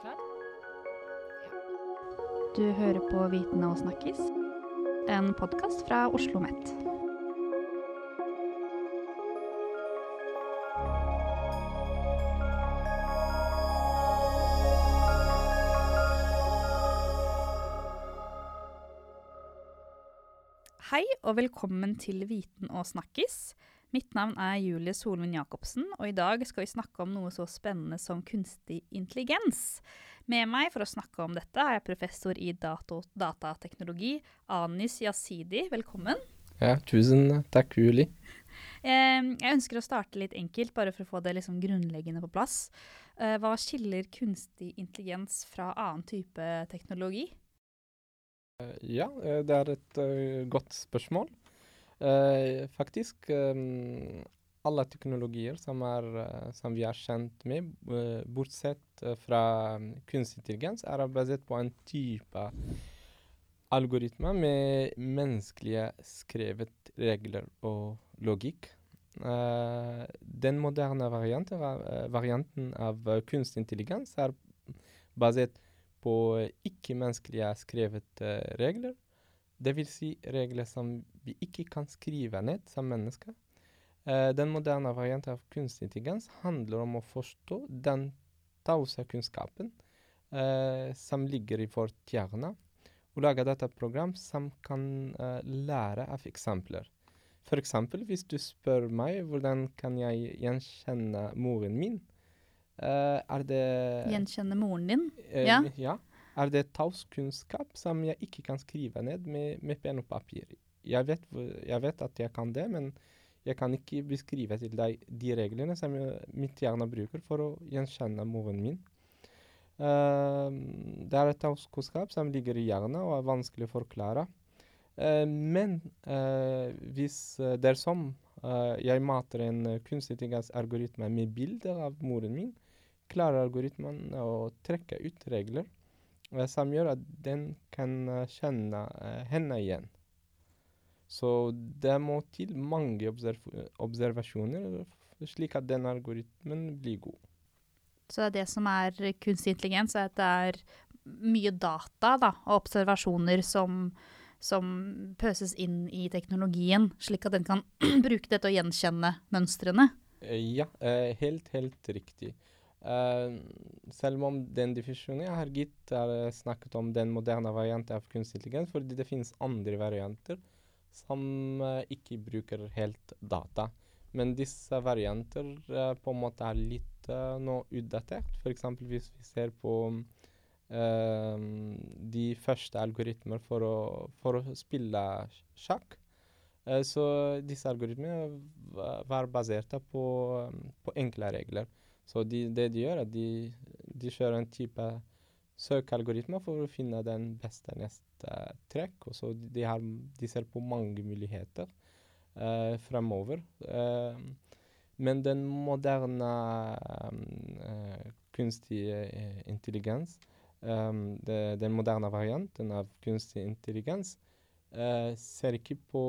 Klar? Du hører på Viten og snakkes, en podkast fra Oslo OsloMet. Hei og velkommen til Viten og snakkes. Mitt navn er Julie Solund Jacobsen, og i dag skal vi snakke om noe så spennende som kunstig intelligens. Med meg for å snakke om dette er jeg professor i dato, datateknologi, Anis Yazidi. Velkommen. Ja, tusen takk, Julie. Eh, jeg ønsker å starte litt enkelt, bare for å få det liksom grunnleggende på plass. Eh, hva skiller kunstig intelligens fra annen type teknologi? Eh, ja, det er et godt spørsmål. Uh, faktisk um, alle teknologier som, er, uh, som, vi er kjent med, bortsett fra um, kunstig intelligens, er basert på en type algoritmer med menneskelige skrevet regler og logikk. den moderne varianten, varianten av kunstig intelligens er basert på ikke-menneskelige skrevet uh, regler. Dvs. Si regler som vi ikke kan skrive ned som mennesker. Uh, den moderne varianten av kunstig intelligens handler om å forstå den tause kunnskapen uh, som ligger i vårt hjerne, og lage dette program som kan uh, lære av eksempler. Eksempel hvis du spør meg hvordan kan jeg gjenkjenne moren min, er det Gjenkjenne moren din? Ja. ja. Er det tauskunnskap som jeg ikke kan skrive ned med, med penn og papir? Jeg vet, jeg vet, at jeg kan det, men jeg kan ikke beskrive til deg de reglene som jeg, mitt hjerne bruker for å gjenkjenne moren min. Uh, det er et tauskunnskap som ligger i hjernen og er vanskelig å forklare. men hvis det er som jeg mater en kunstig algoritme med bilder av moren min, klarer algoritmen å trekke ut regler eh, som gjør at den kan eh, kjenne eh, henne igjen. Så det må til mange observ observasjoner slik at den algoritmen blir god. Så det er det som er kunstig intelligens, er at det er mye data da, og observasjoner som, som pøses inn i teknologien, slik at den kan bruke det til å gjenkjenne mønstrene? Ja, helt, helt riktig. Uh, selv om den definisjonen jeg har gitt, er snakket om den moderne varianten av kunstig intelligens, fordi det finnes andre varianter som uh, ikke bruker helt data. Men disse varianter uh, på en måte er litt nå utdatert. F.eks. hvis vi ser på de første algoritmer for å, for å spille sjakk. så disse algoritmene var basert på, på enkle regler. Så de, det de gjør, er at de, de kjører en type søkealgoritmer for å finne den beste neste trekk. Og så de, har, de ser på mange muligheter uh, fremover. Uh, men den moderne uh, kunstige intelligens, um, det, den moderne varianten av kunstig intelligens, ser ikke på,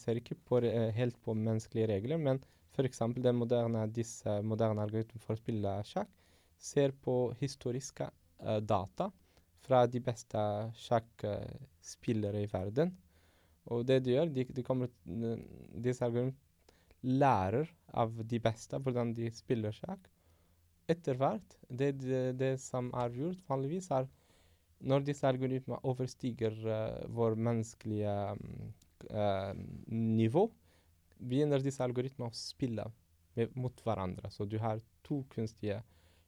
ser ikke på helt på menneskelige regler, men F.eks. den moderne, disse moderne algoritmene for å spille sjakk ser på historiske data fra de beste sjakkspillere i verden. Og det de gjør, de, de kommer, disse algoritmene lærer av de beste hvordan de spiller sjakk. Etter hvert, det, det, det, som er gjort vanligvis, er når disse algoritmene overstiger uh, vår menneskelige uh, nivå, begynner disse algoritmene å spille med, mot hverandre. Så du har to kunstige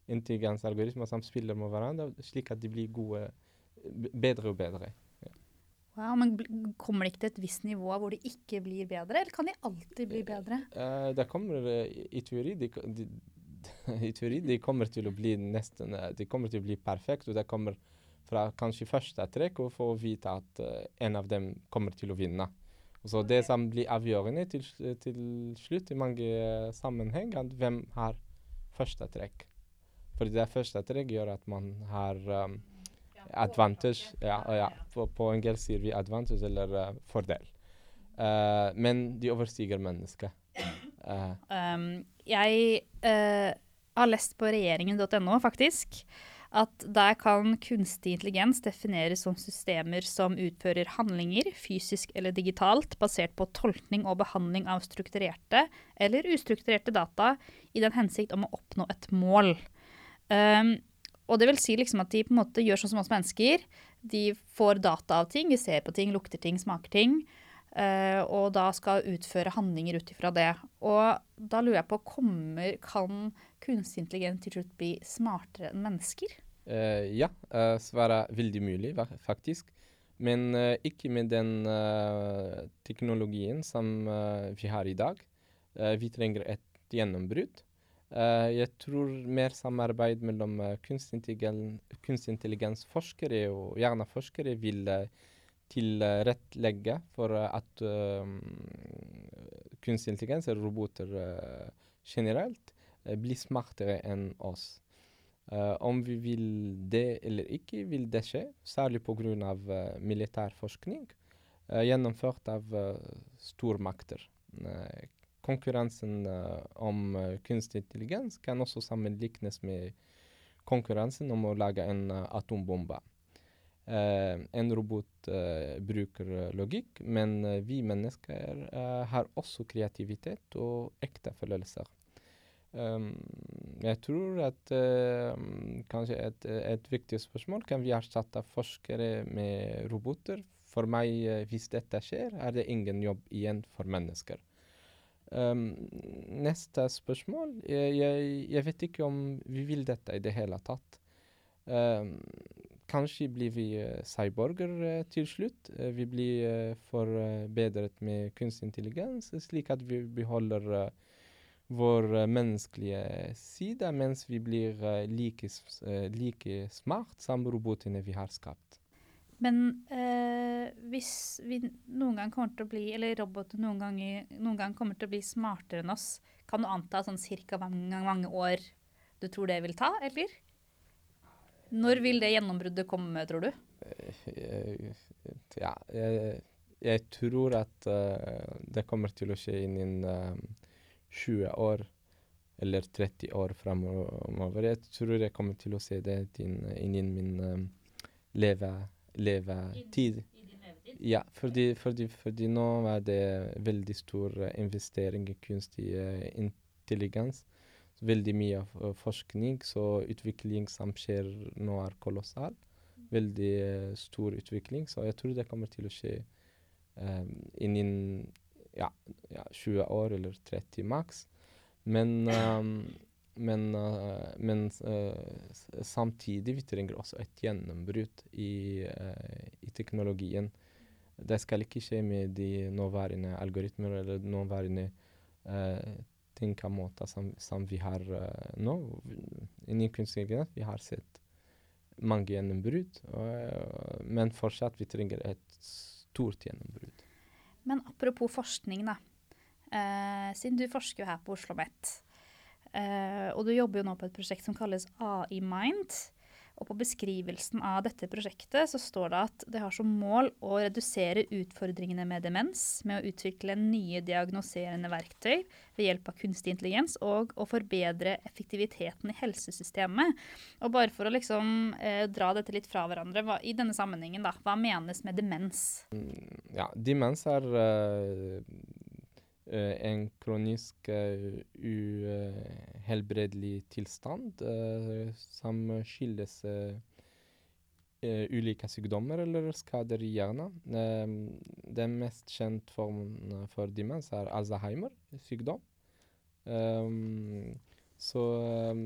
intelligensalgoritmer som spiller mot hverandre, slik at de blir gode, bedre og bedre. Ja. Wow, men Kommer det ikke til et visst nivå hvor de ikke blir bedre, eller kan de alltid bli bedre? Uh, det kommer i teori de, de, I teori de kommer til å bli nesten De kommer til å bli perfekte, og det kommer fra kanskje første trekk å få vite at en av dem kommer til å vinne. Så det som blir avgjørende til, til slutt i mange uh, sammenheng, er hvem har første trekk. Fordi det første trekk gjør at man har um, advantage ja, ja, på, på, engelsk sier vi advantage eller uh, fordel. Uh, men de overstiger mennesket. Um, jeg har lest på regjeringen.no, faktisk, at der kan kunstig intelligens defineres som systemer som utfører handlinger, fysisk eller digitalt, basert på tolkning og behandling av strukturerte eller ustrukturerte data i den hensikt om å oppnå et mål. Um, og det vil si liksom at de på en måte gjør sånn som oss mennesker. De får data av ting, vi ser på ting, lukter ting, smaker ting. Uh, og da skal utføre handlinger ut ifra det. Og da lurer jeg på, kommer, kan kunstig intelligens til slutt bli smartere enn mennesker? Uh, ja, uh, svaret er veldig mulig, faktisk. Men ikke med den teknologien som vi har i dag. vi trenger et gjennombrudd. Uh, jeg tror mer samarbeid mellom uh, kunstig intelligens-forskere og hjerneforskere vil uh, tilrettelegge for at kunstig intelligens, eller roboter generelt, blir smartere enn oss. om vi vil det eller ikke, vil det skje, særlig pga. Uh, militær forskning gjennomført av stormakter. Uh, konkurransen uh, om uh, kunstig intelligens kan også sammenlignes med konkurransen om å lage en uh, atombombe. en robot bruker logikk, men vi mennesker har også kreativitet og ekte følelser. Um, jeg tror at kanskje et, et, viktig spørsmål kan vi erstatte forskere med roboter. For meg, hvis dette skjer, er det ingen jobb igjen for mennesker. Um, neste spørsmål jeg, jeg, jeg, vet ikke om vi vil dette i det hele tatt. Um, kanskje blir vi uh, cyborger uh, til slutt. Uh, vi blir forbedret med kunstig intelligens, slik at vi beholder vår menneskelige side, mens vi blir like, like smart som robotene vi har skapt. Men eh, hvis vi noen gang kommer til å bli, eller roboter noen, ganger, noen gang kommer til å bli smartere enn oss, kan du anta sånn cirka mange, mange år du tror det vil ta, eller? Når vil det gjennombruddet komme, tror du? Eh, ja, jeg, jeg tror at det kommer til å skje innen 20 år eller 30 år framover. Jeg tror jeg kommer til å se det innen min uh, leve levetid. Ja, fordi, fordi, fordi, nå er det veldig stor uh, investering i kunstig uh, intelligens. Veldig mye forskning, så utvikling som skjer nå, er kolossal. Veldig stor utvikling, så jeg tror det kommer til å skje um, innen ja, ja, 20 år eller 30 maks. Men um, men, uh, men uh, samtidig vi trenger også et gjennombrudd i, uh, i, teknologien. Det skal ikke skje med de nåværende algoritmer eller nåværende tenkemåter som, som vi har nå. Innen kunstig intelligens vi har sett mange gjennombrudd, men fortsatt vi trenger et stort gjennombrudd. Men apropos forskning, da. siden du forsker jo her på Oslo OsloMet. eh, og du jobber jo nå på et prosjekt som kalles AI Mind. Og på beskrivelsen av dette prosjektet så står det at det har som mål å redusere utfordringene med demens med å utvikle nye diagnoserende verktøy ved hjelp av kunstig intelligens og å forbedre effektiviteten i helsesystemet. Og bare for å liksom eh, dra dette litt fra hverandre, hva, i denne sammenhengen, da, hva menes med demens? Mm, ja, demens er Eh, en kronisk uh, uhelbredelig tilstand uh, som skyldes ulike sykdommer eller skader i hjernen. den mest kjente formen for demens er Alzheimer sykdom. Um, så um,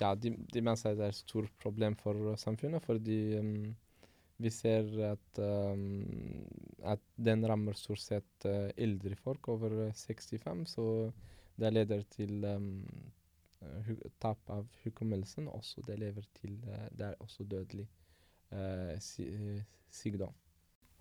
ja, demens er et stort problem for samfunnet fordi um, vi ser at, um, at den rammer stort sett uh, eldre folk over 65, så det leder til um, tap av hukommelsen. Også det lever til uh, Det er også dødelig uh, sykdom.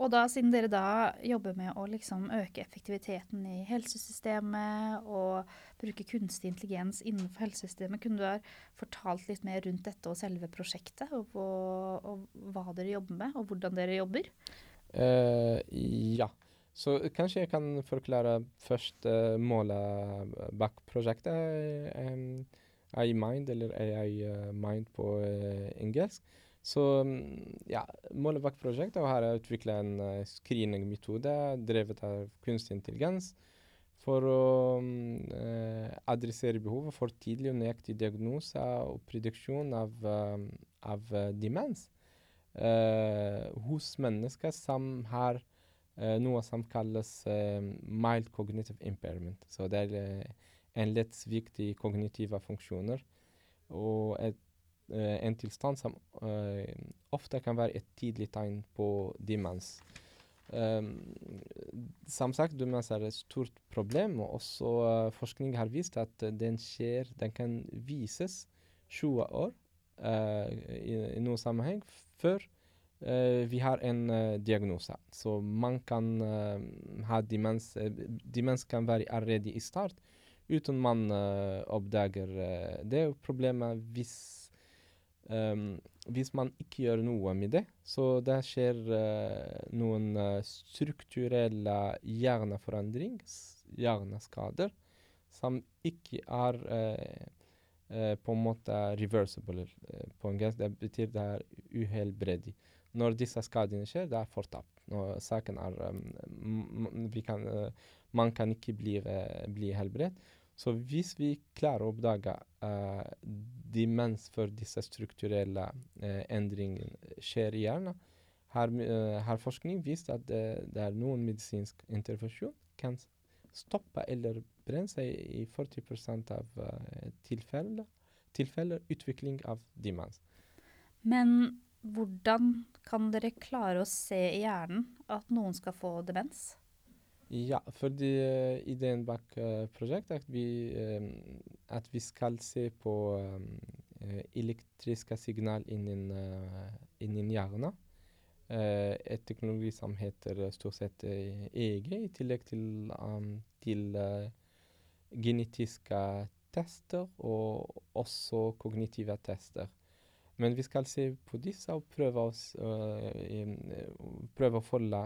Og da, siden dere da jobber med å liksom øke effektiviteten i helsesystemet og bruke kunstig intelligens innenfor helsesystemet, kunne du ha fortalt litt mer rundt dette og selve prosjektet? Og, og, og hva dere jobber med, og hvordan dere jobber? Uh, ja. Så kanskje jeg kan forklare først uh, målet bak prosjektet. Um, AI-mind, eller AI-mind på engelsk. Så um, ja, målet bak prosjektet å utvikle en uh, screeningmetode drevet av kunstig intelligens for å uh, adressere behovet for tidlig og nøyaktig diagnose og prediksjon av, uh, av demens hos mennesker som har noe som kalles mild cognitive impairment. Så det er en lett svikt i kognitive funksjoner. Og et Eh, en tilstand som eh, ofte kan være et tidlig tegn på demens. Um, som sagt, demens er et stort problem, og også forskning har vist at den skjer Den kan vises 20 år i, i noen sammenheng før uh, vi har en diagnose. Så man kan ha demens Demens kan være allerede i start uten man oppdager det. Problemet hvis Um, hvis man ikke gjør noe med det, så det skjer uh, noen strukturelle hjerneforandring, hjerneskader, som ikke er uh, på en måte reversible på engelsk. Det betyr det er uhelbredig. Når disse skadene skjer, det er fortapt. Når saken er um, kan, Man kan ikke bli, bli helbredet. Så hvis vi klarer å oppdage uh, demens før disse strukturelle uh, endringene skjer i hjernen, har, uh, har forskning vist at det, det, er noen medisinsk intervensjon kan stoppe eller bremse i 40% av uh, tilfeller, tilfeller utvikling av demens. Men hvordan kan dere klare å se i hjernen at noen skal få demens? Ja, fordi uh, ideen bak uh, prosjektet er at vi, um, at vi skal se på elektriske signal innen, uh, innen hjernen. Uh, et teknologi som heter stort sett EEG, i tillegg til, um, til genetiske tester og også kognitive tester. Men vi skal se på disse og prøve, oss, prøve å følge,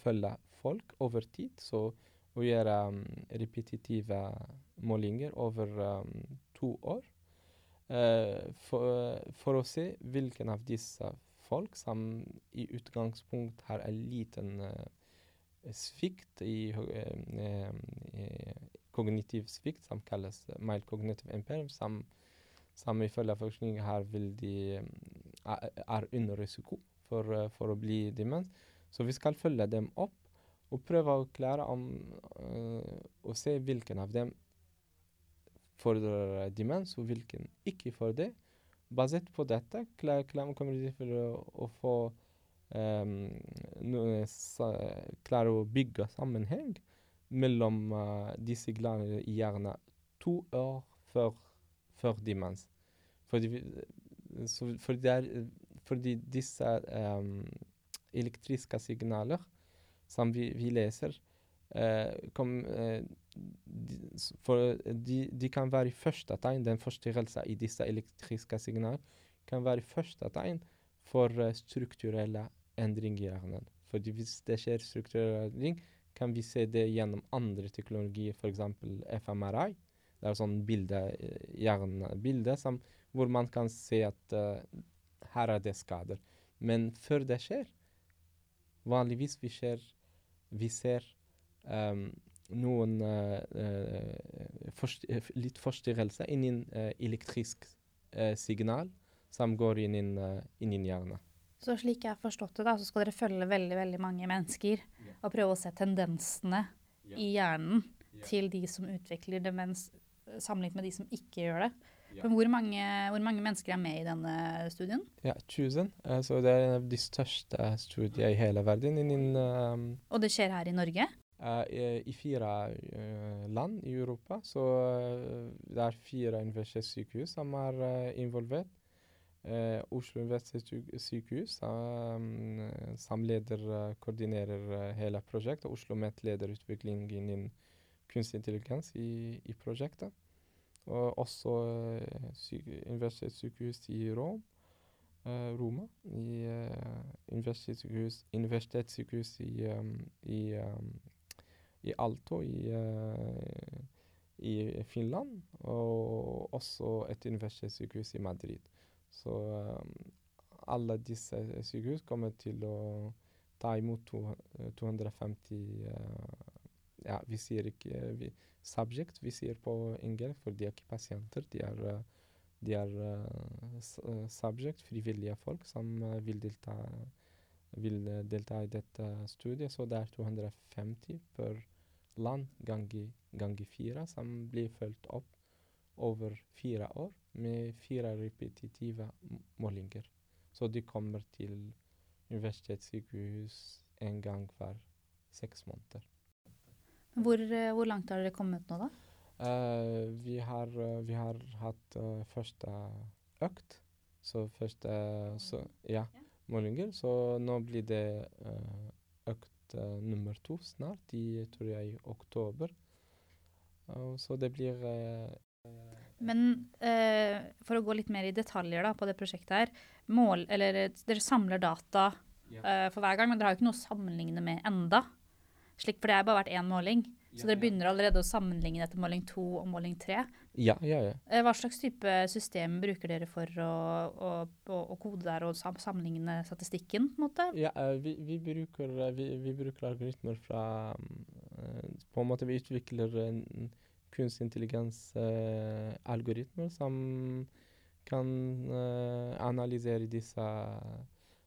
følge folk over tid. Så å gjøre um, repetitive målinger over um, to år. For, for, å se hvilken av disse folk som i utgangspunkt har en liten uh, svikt i uh, kognitiv svikt, som kalles mild cognitive impairment, som, som ifølge forskning har veldig er under risiko for, for å bli demens. Så vi skal følge dem opp og prøve å klare om, uh, å se hvilken av dem fordrer demens, og hvilken ikke får det. Basert på dette klar, klar, kommer for å, å få um, noe, sa, klare å bygge sammenheng mellom uh, disse i hjernen to år før, før demens. Fordi, så, fordi, der, fordi disse um, elektriske signaler som vi, vi leser, uh, kom, de, for de, de, kan være første tegn, den forstyrrelsen i disse elektriske signalene kan være første tegn for uh, strukturelle endringer i hjernen. Fordi hvis det skjer strukturelle endring, kan vi se det gjennom andre teknologier, f.eks. FMRI. Det er sånn bilde, hjernebilde hvor man kan se at uh, her er det skader. Men før det skjer, vanligvis vi skjer vi ser um, noen uh, forst litt forstyrrelse innen uh, elektrisk uh, signal som går inn i hjernen. Så slik jeg har forstått det, da, så skal dere følge veldig veldig mange mennesker yeah. og prøve å se tendensene yeah. i hjernen yeah. til de som utvikler demens, sammenlignet med de som ikke gjør det. Men hvor mange, hvor mange, mennesker er med i denne studien? Ja, 1000. Uh, så det er en av de største studiene i hele verden. Innen, um, og det skjer her i Norge? Uh, i, fire uh, land i Europa. Så det er fire universitetssykehus som er involvert. Oslo universitetssykehus som leder, koordinerer hele prosjektet. Oslo OsloMet leder utviklingen innen kunstig intelligens i, i prosjektet. Og også eh, universitetssykehus i Rom, eh, Roma. I uh, universitetssykehus, universitetssykehus i, um, i, um, i Alto i, i Finland, og også et universitetssykehus i Madrid. Så um, alle disse sykehus kommer til å ta imot to, 250 uh, Ja, vi sier ikke vi, subject, vi sier på engelsk, for de er ikke pasienter. De er, de er uh, subject, frivillige folk, som uh, vil delta vil delta i dette studiet. Så det er 250 per land ganger gang fire, som blir fulgt opp over fire år med fire repetitive målinger. Så de kommer til universitetssykehus en gang hver seks måneder. Hvor, hvor, langt har dere kommet nå, da? Uh, vi, har, uh, vi, har, hatt uh, første økt. Så første så, ja, målinger. Så nå blir det økt nummer to snart, i tror jeg, oktober. så det blir men eh, for å gå litt mer i detaljer da, på det prosjektet her. Mål, eller, dere samler data ja. eh, for hver gang, men dere har jo ikke noe å sammenligne med enda. Slik, for det har bare vært én måling. Så dere begynner allerede å sammenligne etter måling to og måling tre. Ja, ja, ja. Eh, hva slags type system bruker dere for å, å, å, kode der og sammenligne statistikken? på en måte? Ja, uh, vi, vi, bruker, uh, vi, vi, bruker algoritmer fra På en måte vi utvikler kunstig intelligens-algoritmer som kan analysere disse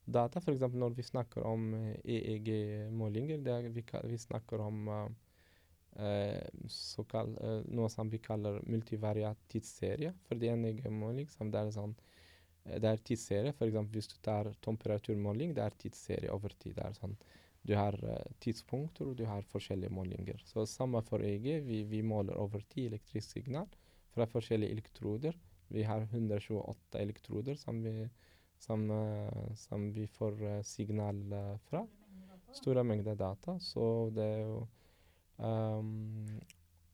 data. F.eks. når vi snakker om EEG-målinger. Vi, vi, snakker om Eh, kall, eh, noe som vi kaller multivariat tidsserie. For det ene en måling som det er sånn Det er tidsserie. F.eks. hvis du tar temperaturmåling, det er tidsserie over tid. Det er sånn du har tidspunkter, og du har forskjellige målinger. Så samme for EG. Vi, vi måler over tid elektrisk signal fra forskjellige elektroder. Vi har 128 elektroder som vi, som, som vi får signal fra. Store mengder data. Så det er jo um,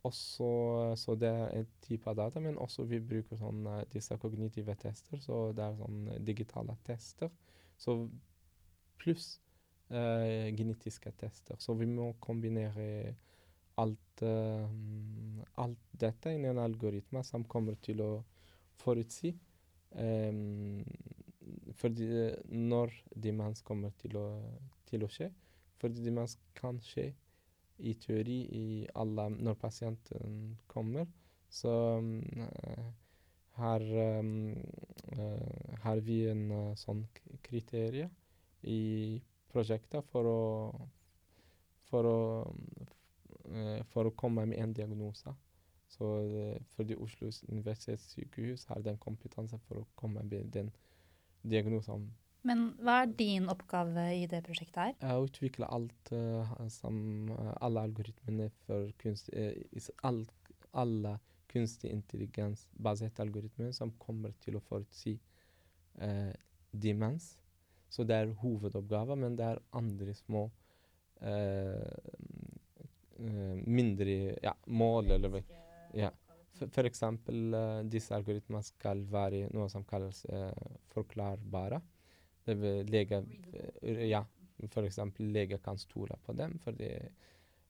også, så det er en type av data, men også vi bruker sånn, disse kognitive tester. Så det er sånn digitale tester. Så pluss uh, genetiske tester. Så vi må kombinere alt, uh, alt dette i en algoritme som kommer til å forutsi um, fordi når demens kommer til å, til å skje. Fordi demens kan skje i teori i alle når pasienten kommer. Så um, her um, uh, har vi en sånn kriterie i prosjektet for å, for å, for å komme med en diagnose. Så fordi Oslo universitetssykehus har den kompetansen for å komme med den diagnosen. Men hva er din oppgave i det prosjektet her? Å utvikle alt uh, som alle algoritmene for kunst, all, alle kunstig intelligens-baserte algoritmer som kommer til å forutsi demens så det er hovedoppgaven, men det er andre små uh, mindre ja, mål eller ja. For, eksempel uh, disse algoritmene skal være noe som kalles forklarbare. Vil lege Ja, for eksempel lege kan stole på dem, fordi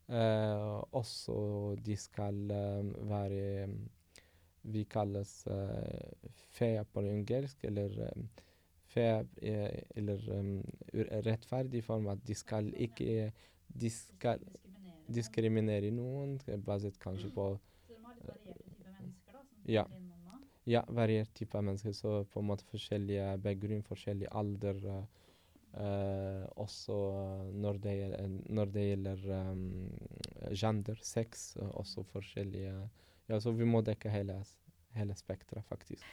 uh, også de skal være Vi kalles uh, fe på engelsk, eller fair fe eller um, rettferdig form at de skal ikke de skal diskriminere noen, basert kanskje på ja. Ja, variert type mennesker. Så på en måte forskjellige bakgrunn, forskjellig alder. Uh, også når det gjelder, når det gjelder um, gender, sex, uh, også forskjellige Ja, så vi må dekke hele hele spekteret, faktisk.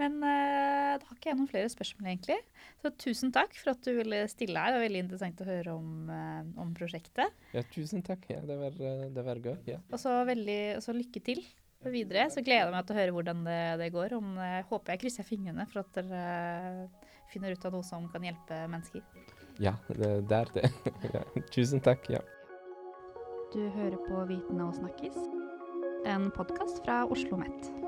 Men uh, da har ikke jeg noen flere spørsmål, egentlig. Så tusen takk for at du ville stille her. Det var veldig interessant å høre om, uh, om prosjektet. Ja, tusen takk. Ja, det, var, det var gøy. Ja. Og så lykke til videre. Så gleder jeg meg til å høre hvordan det, det går. Om, jeg håper jeg krysser fingrene for at dere finner ut av noe som kan hjelpe mennesker. Ja, det, det er det. ja. Tusen takk. ja. Du hører på Viten og snakkes, en podkast fra Oslo OsloMet.